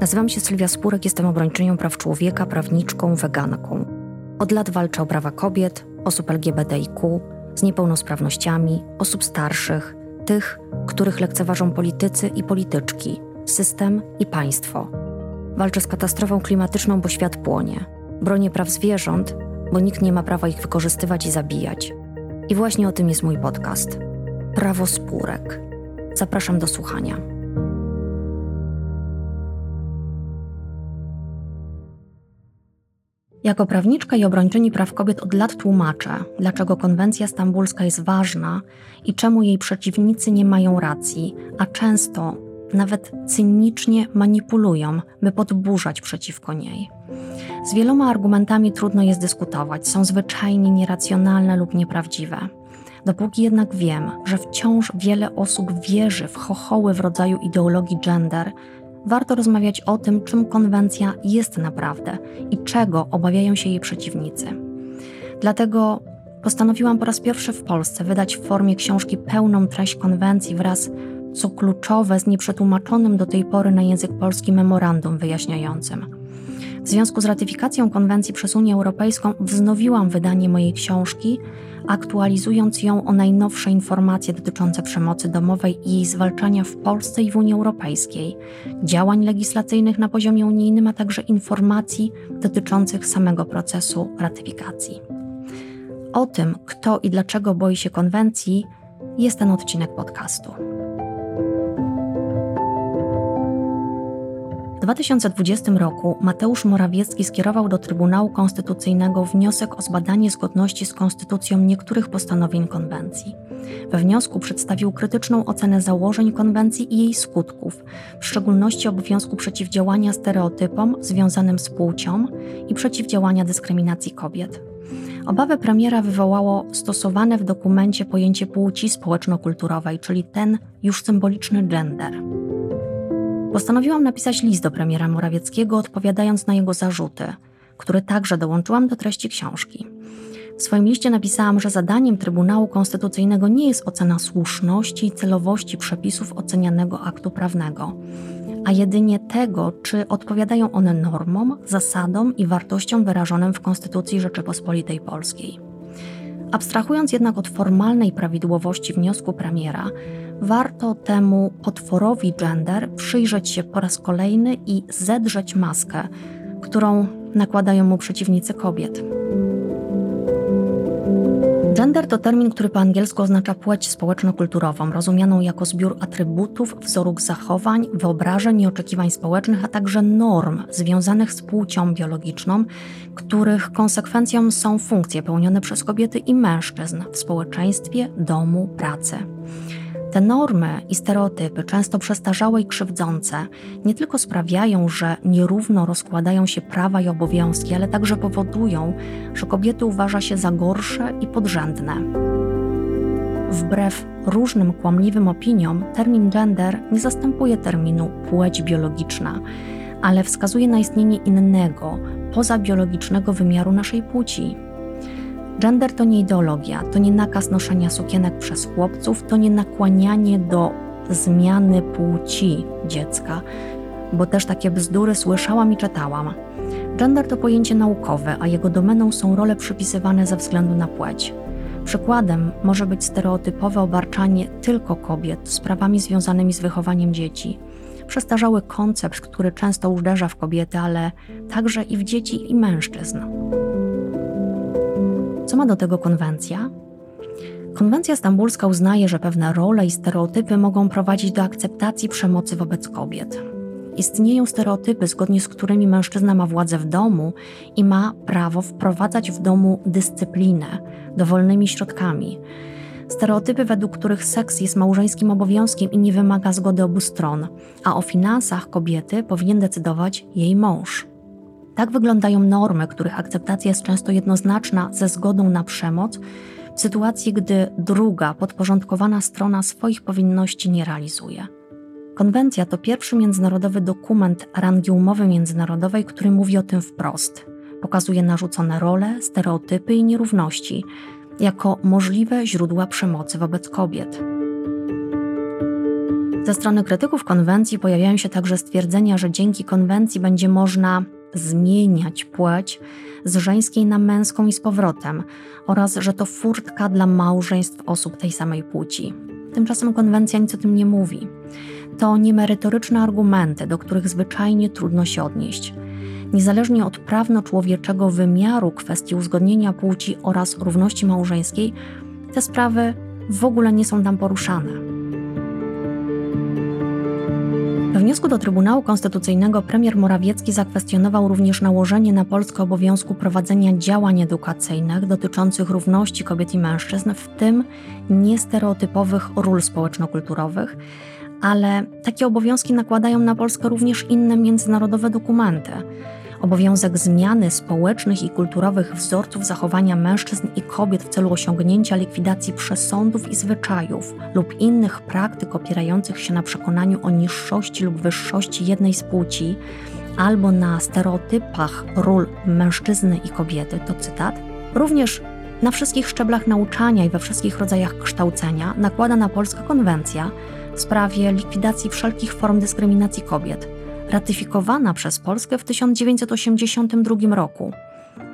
Nazywam się Sylwia Spurek, jestem obrończynią praw człowieka, prawniczką, weganką. Od lat walczę o prawa kobiet, osób LGBTIQ, z niepełnosprawnościami, osób starszych, tych, których lekceważą politycy i polityczki, system i państwo. Walczę z katastrofą klimatyczną, bo świat płonie. Bronię praw zwierząt, bo nikt nie ma prawa ich wykorzystywać i zabijać. I właśnie o tym jest mój podcast. Prawo spórek. Zapraszam do słuchania. Jako prawniczka i obrończyni praw kobiet od lat tłumaczę, dlaczego konwencja stambulska jest ważna i czemu jej przeciwnicy nie mają racji, a często nawet cynicznie manipulują, by podburzać przeciwko niej. Z wieloma argumentami trudno jest dyskutować, są zwyczajnie nieracjonalne lub nieprawdziwe. Dopóki jednak wiem, że wciąż wiele osób wierzy w chochoły w rodzaju ideologii gender, warto rozmawiać o tym, czym konwencja jest naprawdę i czego obawiają się jej przeciwnicy. Dlatego postanowiłam po raz pierwszy w Polsce wydać w formie książki pełną treść konwencji wraz, co kluczowe, z nieprzetłumaczonym do tej pory na język polski memorandum wyjaśniającym. W związku z ratyfikacją konwencji przez Unię Europejską wznowiłam wydanie mojej książki, aktualizując ją o najnowsze informacje dotyczące przemocy domowej i jej zwalczania w Polsce i w Unii Europejskiej, działań legislacyjnych na poziomie unijnym, a także informacji dotyczących samego procesu ratyfikacji. O tym, kto i dlaczego boi się konwencji, jest ten odcinek podcastu. W 2020 roku Mateusz Morawiecki skierował do Trybunału Konstytucyjnego wniosek o zbadanie zgodności z konstytucją niektórych postanowień konwencji. We wniosku przedstawił krytyczną ocenę założeń konwencji i jej skutków, w szczególności obowiązku przeciwdziałania stereotypom związanym z płcią i przeciwdziałania dyskryminacji kobiet. Obawę premiera wywołało stosowane w dokumencie pojęcie płci społeczno-kulturowej, czyli ten już symboliczny gender. Postanowiłam napisać list do premiera Morawieckiego, odpowiadając na jego zarzuty, które także dołączyłam do treści książki. W swoim liście napisałam, że zadaniem Trybunału Konstytucyjnego nie jest ocena słuszności i celowości przepisów ocenianego aktu prawnego, a jedynie tego, czy odpowiadają one normom, zasadom i wartościom wyrażonym w Konstytucji Rzeczypospolitej Polskiej. Abstrahując jednak od formalnej prawidłowości wniosku premiera, warto temu potworowi gender przyjrzeć się po raz kolejny i zedrzeć maskę, którą nakładają mu przeciwnicy kobiet. Gender to termin, który po angielsku oznacza płeć społeczno-kulturową, rozumianą jako zbiór atrybutów, wzorów zachowań, wyobrażeń i oczekiwań społecznych, a także norm związanych z płcią biologiczną, których konsekwencją są funkcje pełnione przez kobiety i mężczyzn w społeczeństwie, domu, pracy. Te normy i stereotypy, często przestarzałe i krzywdzące, nie tylko sprawiają, że nierówno rozkładają się prawa i obowiązki, ale także powodują, że kobiety uważa się za gorsze i podrzędne. Wbrew różnym kłamliwym opiniom, termin gender nie zastępuje terminu płeć biologiczna, ale wskazuje na istnienie innego, pozabiologicznego wymiaru naszej płci Gender to nie ideologia, to nie nakaz noszenia sukienek przez chłopców, to nie nakłanianie do zmiany płci dziecka, bo też takie bzdury słyszałam i czytałam. Gender to pojęcie naukowe, a jego domeną są role przypisywane ze względu na płeć. Przykładem może być stereotypowe obarczanie tylko kobiet sprawami związanymi z wychowaniem dzieci. Przestarzały koncept, który często uderza w kobiety, ale także i w dzieci i mężczyzn. Co ma do tego konwencja? Konwencja stambulska uznaje, że pewne role i stereotypy mogą prowadzić do akceptacji przemocy wobec kobiet. Istnieją stereotypy, zgodnie z którymi mężczyzna ma władzę w domu i ma prawo wprowadzać w domu dyscyplinę dowolnymi środkami. Stereotypy, według których seks jest małżeńskim obowiązkiem i nie wymaga zgody obu stron, a o finansach kobiety powinien decydować jej mąż. Tak wyglądają normy, których akceptacja jest często jednoznaczna ze zgodą na przemoc, w sytuacji, gdy druga, podporządkowana strona swoich powinności nie realizuje. Konwencja to pierwszy międzynarodowy dokument rangi umowy międzynarodowej, który mówi o tym wprost. Pokazuje narzucone role, stereotypy i nierówności jako możliwe źródła przemocy wobec kobiet. Ze strony krytyków konwencji pojawiają się także stwierdzenia, że dzięki konwencji będzie można zmieniać płeć z żeńskiej na męską i z powrotem, oraz że to furtka dla małżeństw osób tej samej płci. Tymczasem konwencja nic o tym nie mówi. To niemerytoryczne argumenty, do których zwyczajnie trudno się odnieść. Niezależnie od prawno-człowieczego wymiaru kwestii uzgodnienia płci oraz równości małżeńskiej, te sprawy w ogóle nie są tam poruszane. Wniosku do Trybunału Konstytucyjnego premier Morawiecki zakwestionował również nałożenie na Polskę obowiązku prowadzenia działań edukacyjnych dotyczących równości kobiet i mężczyzn, w tym niestereotypowych ról społeczno-kulturowych, ale takie obowiązki nakładają na Polskę również inne międzynarodowe dokumenty obowiązek zmiany społecznych i kulturowych wzorców zachowania mężczyzn i kobiet w celu osiągnięcia likwidacji przesądów i zwyczajów lub innych praktyk opierających się na przekonaniu o niższości lub wyższości jednej z płci albo na stereotypach ról mężczyzny i kobiety, to cytat, również na wszystkich szczeblach nauczania i we wszystkich rodzajach kształcenia nakłada na Polskę konwencja w sprawie likwidacji wszelkich form dyskryminacji kobiet, ratyfikowana przez Polskę w 1982 roku.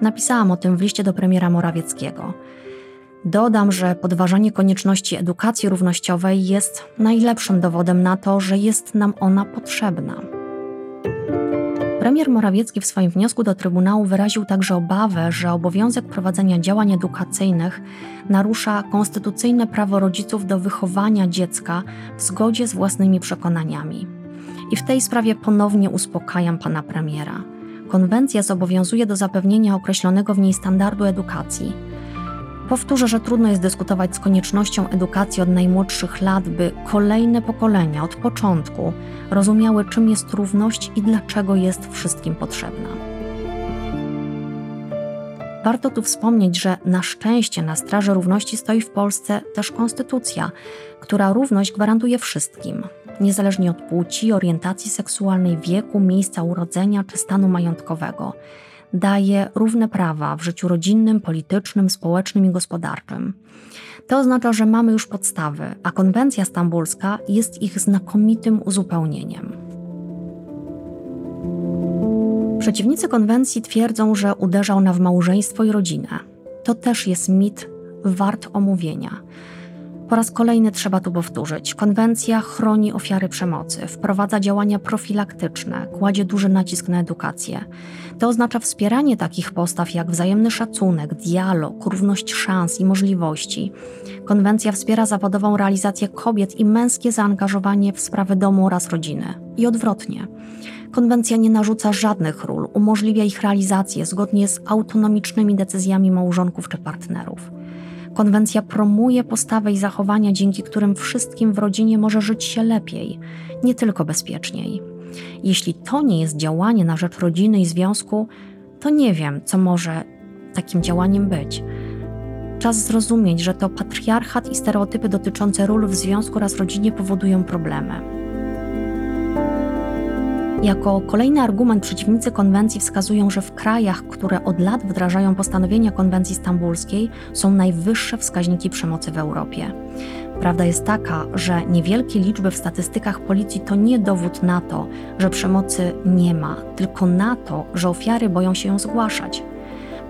Napisałam o tym w liście do premiera Morawieckiego. Dodam, że podważanie konieczności edukacji równościowej jest najlepszym dowodem na to, że jest nam ona potrzebna. Premier Morawiecki w swoim wniosku do Trybunału wyraził także obawę, że obowiązek prowadzenia działań edukacyjnych narusza konstytucyjne prawo rodziców do wychowania dziecka w zgodzie z własnymi przekonaniami. I w tej sprawie ponownie uspokajam pana premiera. Konwencja zobowiązuje do zapewnienia określonego w niej standardu edukacji. Powtórzę, że trudno jest dyskutować z koniecznością edukacji od najmłodszych lat, by kolejne pokolenia od początku rozumiały, czym jest równość i dlaczego jest wszystkim potrzebna. Warto tu wspomnieć, że na szczęście na straży równości stoi w Polsce też konstytucja, która równość gwarantuje wszystkim, niezależnie od płci, orientacji seksualnej, wieku, miejsca urodzenia czy stanu majątkowego. Daje równe prawa w życiu rodzinnym, politycznym, społecznym i gospodarczym. To oznacza, że mamy już podstawy, a konwencja stambulska jest ich znakomitym uzupełnieniem. Przeciwnicy konwencji twierdzą, że uderza ona w małżeństwo i rodzinę. To też jest mit wart omówienia. Po raz kolejny trzeba tu powtórzyć. Konwencja chroni ofiary przemocy, wprowadza działania profilaktyczne, kładzie duży nacisk na edukację. To oznacza wspieranie takich postaw jak wzajemny szacunek, dialog, równość szans i możliwości. Konwencja wspiera zawodową realizację kobiet i męskie zaangażowanie w sprawy domu oraz rodziny. I odwrotnie. Konwencja nie narzuca żadnych ról, umożliwia ich realizację zgodnie z autonomicznymi decyzjami małżonków czy partnerów. Konwencja promuje postawę i zachowania, dzięki którym wszystkim w rodzinie może żyć się lepiej, nie tylko bezpieczniej. Jeśli to nie jest działanie na rzecz rodziny i związku, to nie wiem, co może takim działaniem być. Czas zrozumieć, że to patriarchat i stereotypy dotyczące ról w związku oraz rodzinie powodują problemy. Jako kolejny argument przeciwnicy konwencji wskazują, że w krajach, które od lat wdrażają postanowienia konwencji stambulskiej, są najwyższe wskaźniki przemocy w Europie. Prawda jest taka, że niewielkie liczby w statystykach policji to nie dowód na to, że przemocy nie ma, tylko na to, że ofiary boją się ją zgłaszać.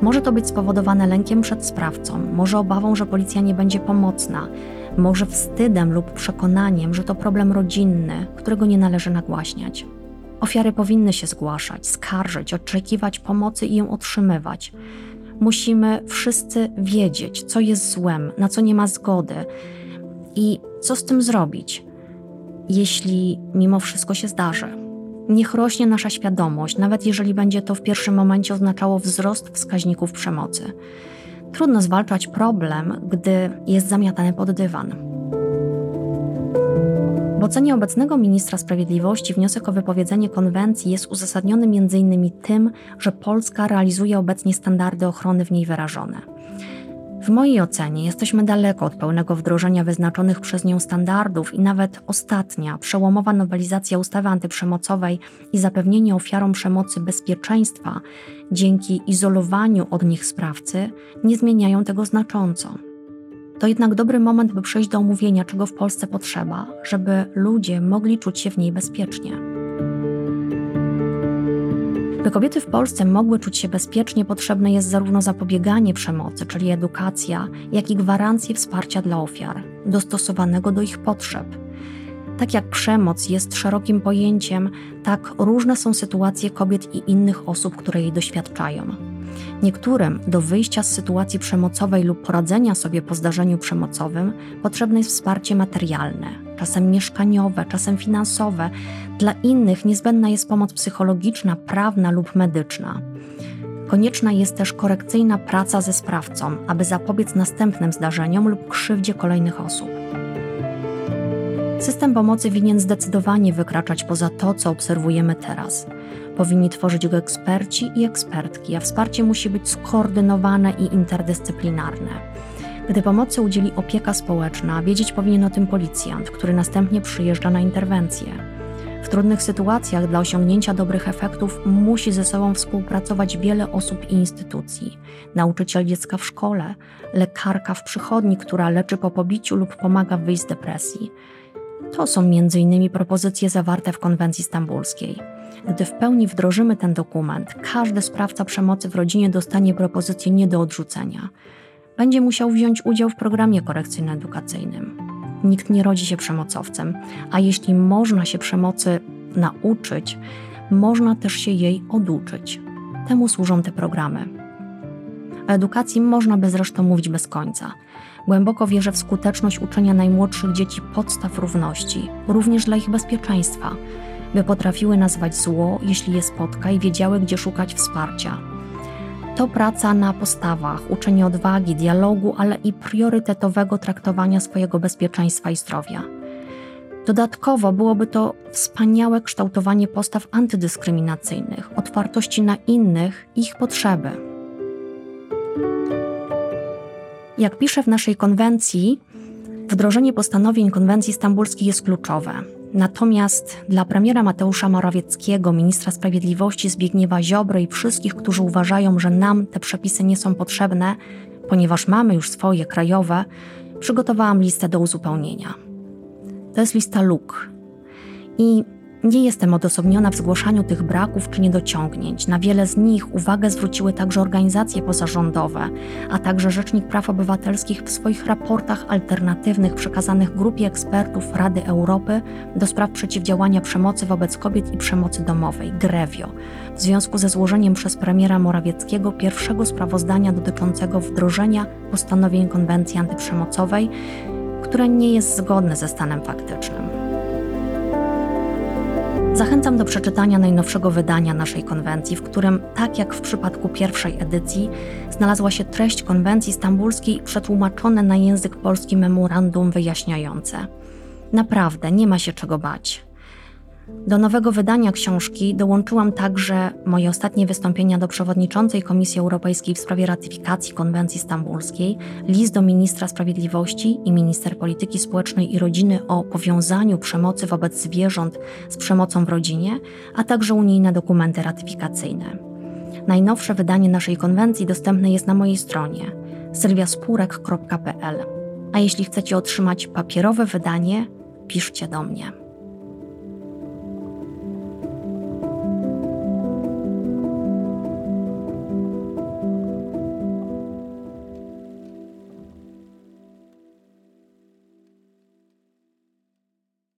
Może to być spowodowane lękiem przed sprawcą, może obawą, że policja nie będzie pomocna, może wstydem lub przekonaniem, że to problem rodzinny, którego nie należy nagłaśniać. Ofiary powinny się zgłaszać, skarżyć, oczekiwać pomocy i ją otrzymywać. Musimy wszyscy wiedzieć, co jest złem, na co nie ma zgody i co z tym zrobić, jeśli mimo wszystko się zdarzy. Niech rośnie nasza świadomość, nawet jeżeli będzie to w pierwszym momencie oznaczało wzrost wskaźników przemocy. Trudno zwalczać problem, gdy jest zamiatany pod dywan. W ocenie obecnego ministra sprawiedliwości wniosek o wypowiedzenie konwencji jest uzasadniony m.in. tym, że Polska realizuje obecnie standardy ochrony w niej wyrażone. W mojej ocenie jesteśmy daleko od pełnego wdrożenia wyznaczonych przez nią standardów i nawet ostatnia, przełomowa nowelizacja ustawy antyprzemocowej i zapewnienie ofiarom przemocy bezpieczeństwa dzięki izolowaniu od nich sprawcy nie zmieniają tego znacząco. To jednak dobry moment, by przejść do omówienia, czego w Polsce potrzeba, żeby ludzie mogli czuć się w niej bezpiecznie. By kobiety w Polsce mogły czuć się bezpiecznie, potrzebne jest zarówno zapobieganie przemocy, czyli edukacja, jak i gwarancje wsparcia dla ofiar, dostosowanego do ich potrzeb. Tak jak przemoc jest szerokim pojęciem, tak różne są sytuacje kobiet i innych osób, które jej doświadczają. Niektórym do wyjścia z sytuacji przemocowej lub poradzenia sobie po zdarzeniu przemocowym potrzebne jest wsparcie materialne, czasem mieszkaniowe, czasem finansowe. Dla innych niezbędna jest pomoc psychologiczna, prawna lub medyczna. Konieczna jest też korekcyjna praca ze sprawcą, aby zapobiec następnym zdarzeniom lub krzywdzie kolejnych osób. System pomocy winien zdecydowanie wykraczać poza to, co obserwujemy teraz. Powinni tworzyć go eksperci i ekspertki, a wsparcie musi być skoordynowane i interdyscyplinarne. Gdy pomocy udzieli opieka społeczna, wiedzieć powinien o tym policjant, który następnie przyjeżdża na interwencję. W trudnych sytuacjach dla osiągnięcia dobrych efektów musi ze sobą współpracować wiele osób i instytucji. Nauczyciel dziecka w szkole, lekarka w przychodni, która leczy po pobiciu lub pomaga wyjść z depresji. To są m.in. propozycje zawarte w konwencji stambulskiej. Gdy w pełni wdrożymy ten dokument, każdy sprawca przemocy w rodzinie dostanie propozycję nie do odrzucenia. Będzie musiał wziąć udział w programie korekcyjno-edukacyjnym. Nikt nie rodzi się przemocowcem, a jeśli można się przemocy nauczyć, można też się jej oduczyć. Temu służą te programy. O edukacji można by zresztą mówić bez końca. Głęboko wierzę w skuteczność uczenia najmłodszych dzieci podstaw równości, również dla ich bezpieczeństwa by potrafiły nazwać zło, jeśli je spotka i wiedziały, gdzie szukać wsparcia. To praca na postawach, uczenie odwagi, dialogu, ale i priorytetowego traktowania swojego bezpieczeństwa i zdrowia. Dodatkowo byłoby to wspaniałe kształtowanie postaw antydyskryminacyjnych, otwartości na innych ich potrzeby. Jak pisze w naszej konwencji, wdrożenie postanowień konwencji stambulskiej jest kluczowe. Natomiast dla premiera Mateusza Morawieckiego, ministra sprawiedliwości Zbigniewa Ziobry i wszystkich, którzy uważają, że nam te przepisy nie są potrzebne, ponieważ mamy już swoje krajowe, przygotowałam listę do uzupełnienia. To jest lista luk. I nie jestem odosobniona w zgłaszaniu tych braków czy niedociągnięć. Na wiele z nich uwagę zwróciły także organizacje pozarządowe, a także Rzecznik Praw Obywatelskich w swoich raportach alternatywnych przekazanych grupie ekspertów Rady Europy do spraw przeciwdziałania przemocy wobec kobiet i przemocy domowej, GREWIO, w związku ze złożeniem przez premiera Morawieckiego pierwszego sprawozdania dotyczącego wdrożenia postanowień konwencji antyprzemocowej, które nie jest zgodne ze stanem faktycznym. Zachęcam do przeczytania najnowszego wydania naszej konwencji, w którym, tak jak w przypadku pierwszej edycji, znalazła się treść konwencji stambulskiej przetłumaczone na język polski memorandum wyjaśniające. Naprawdę nie ma się czego bać. Do nowego wydania książki dołączyłam także moje ostatnie wystąpienia do przewodniczącej Komisji Europejskiej w sprawie ratyfikacji konwencji stambulskiej, list do ministra sprawiedliwości i minister polityki społecznej i rodziny o powiązaniu przemocy wobec zwierząt z przemocą w rodzinie, a także unijne dokumenty ratyfikacyjne. Najnowsze wydanie naszej konwencji dostępne jest na mojej stronie sylwiaspurek.pl. A jeśli chcecie otrzymać papierowe wydanie, piszcie do mnie.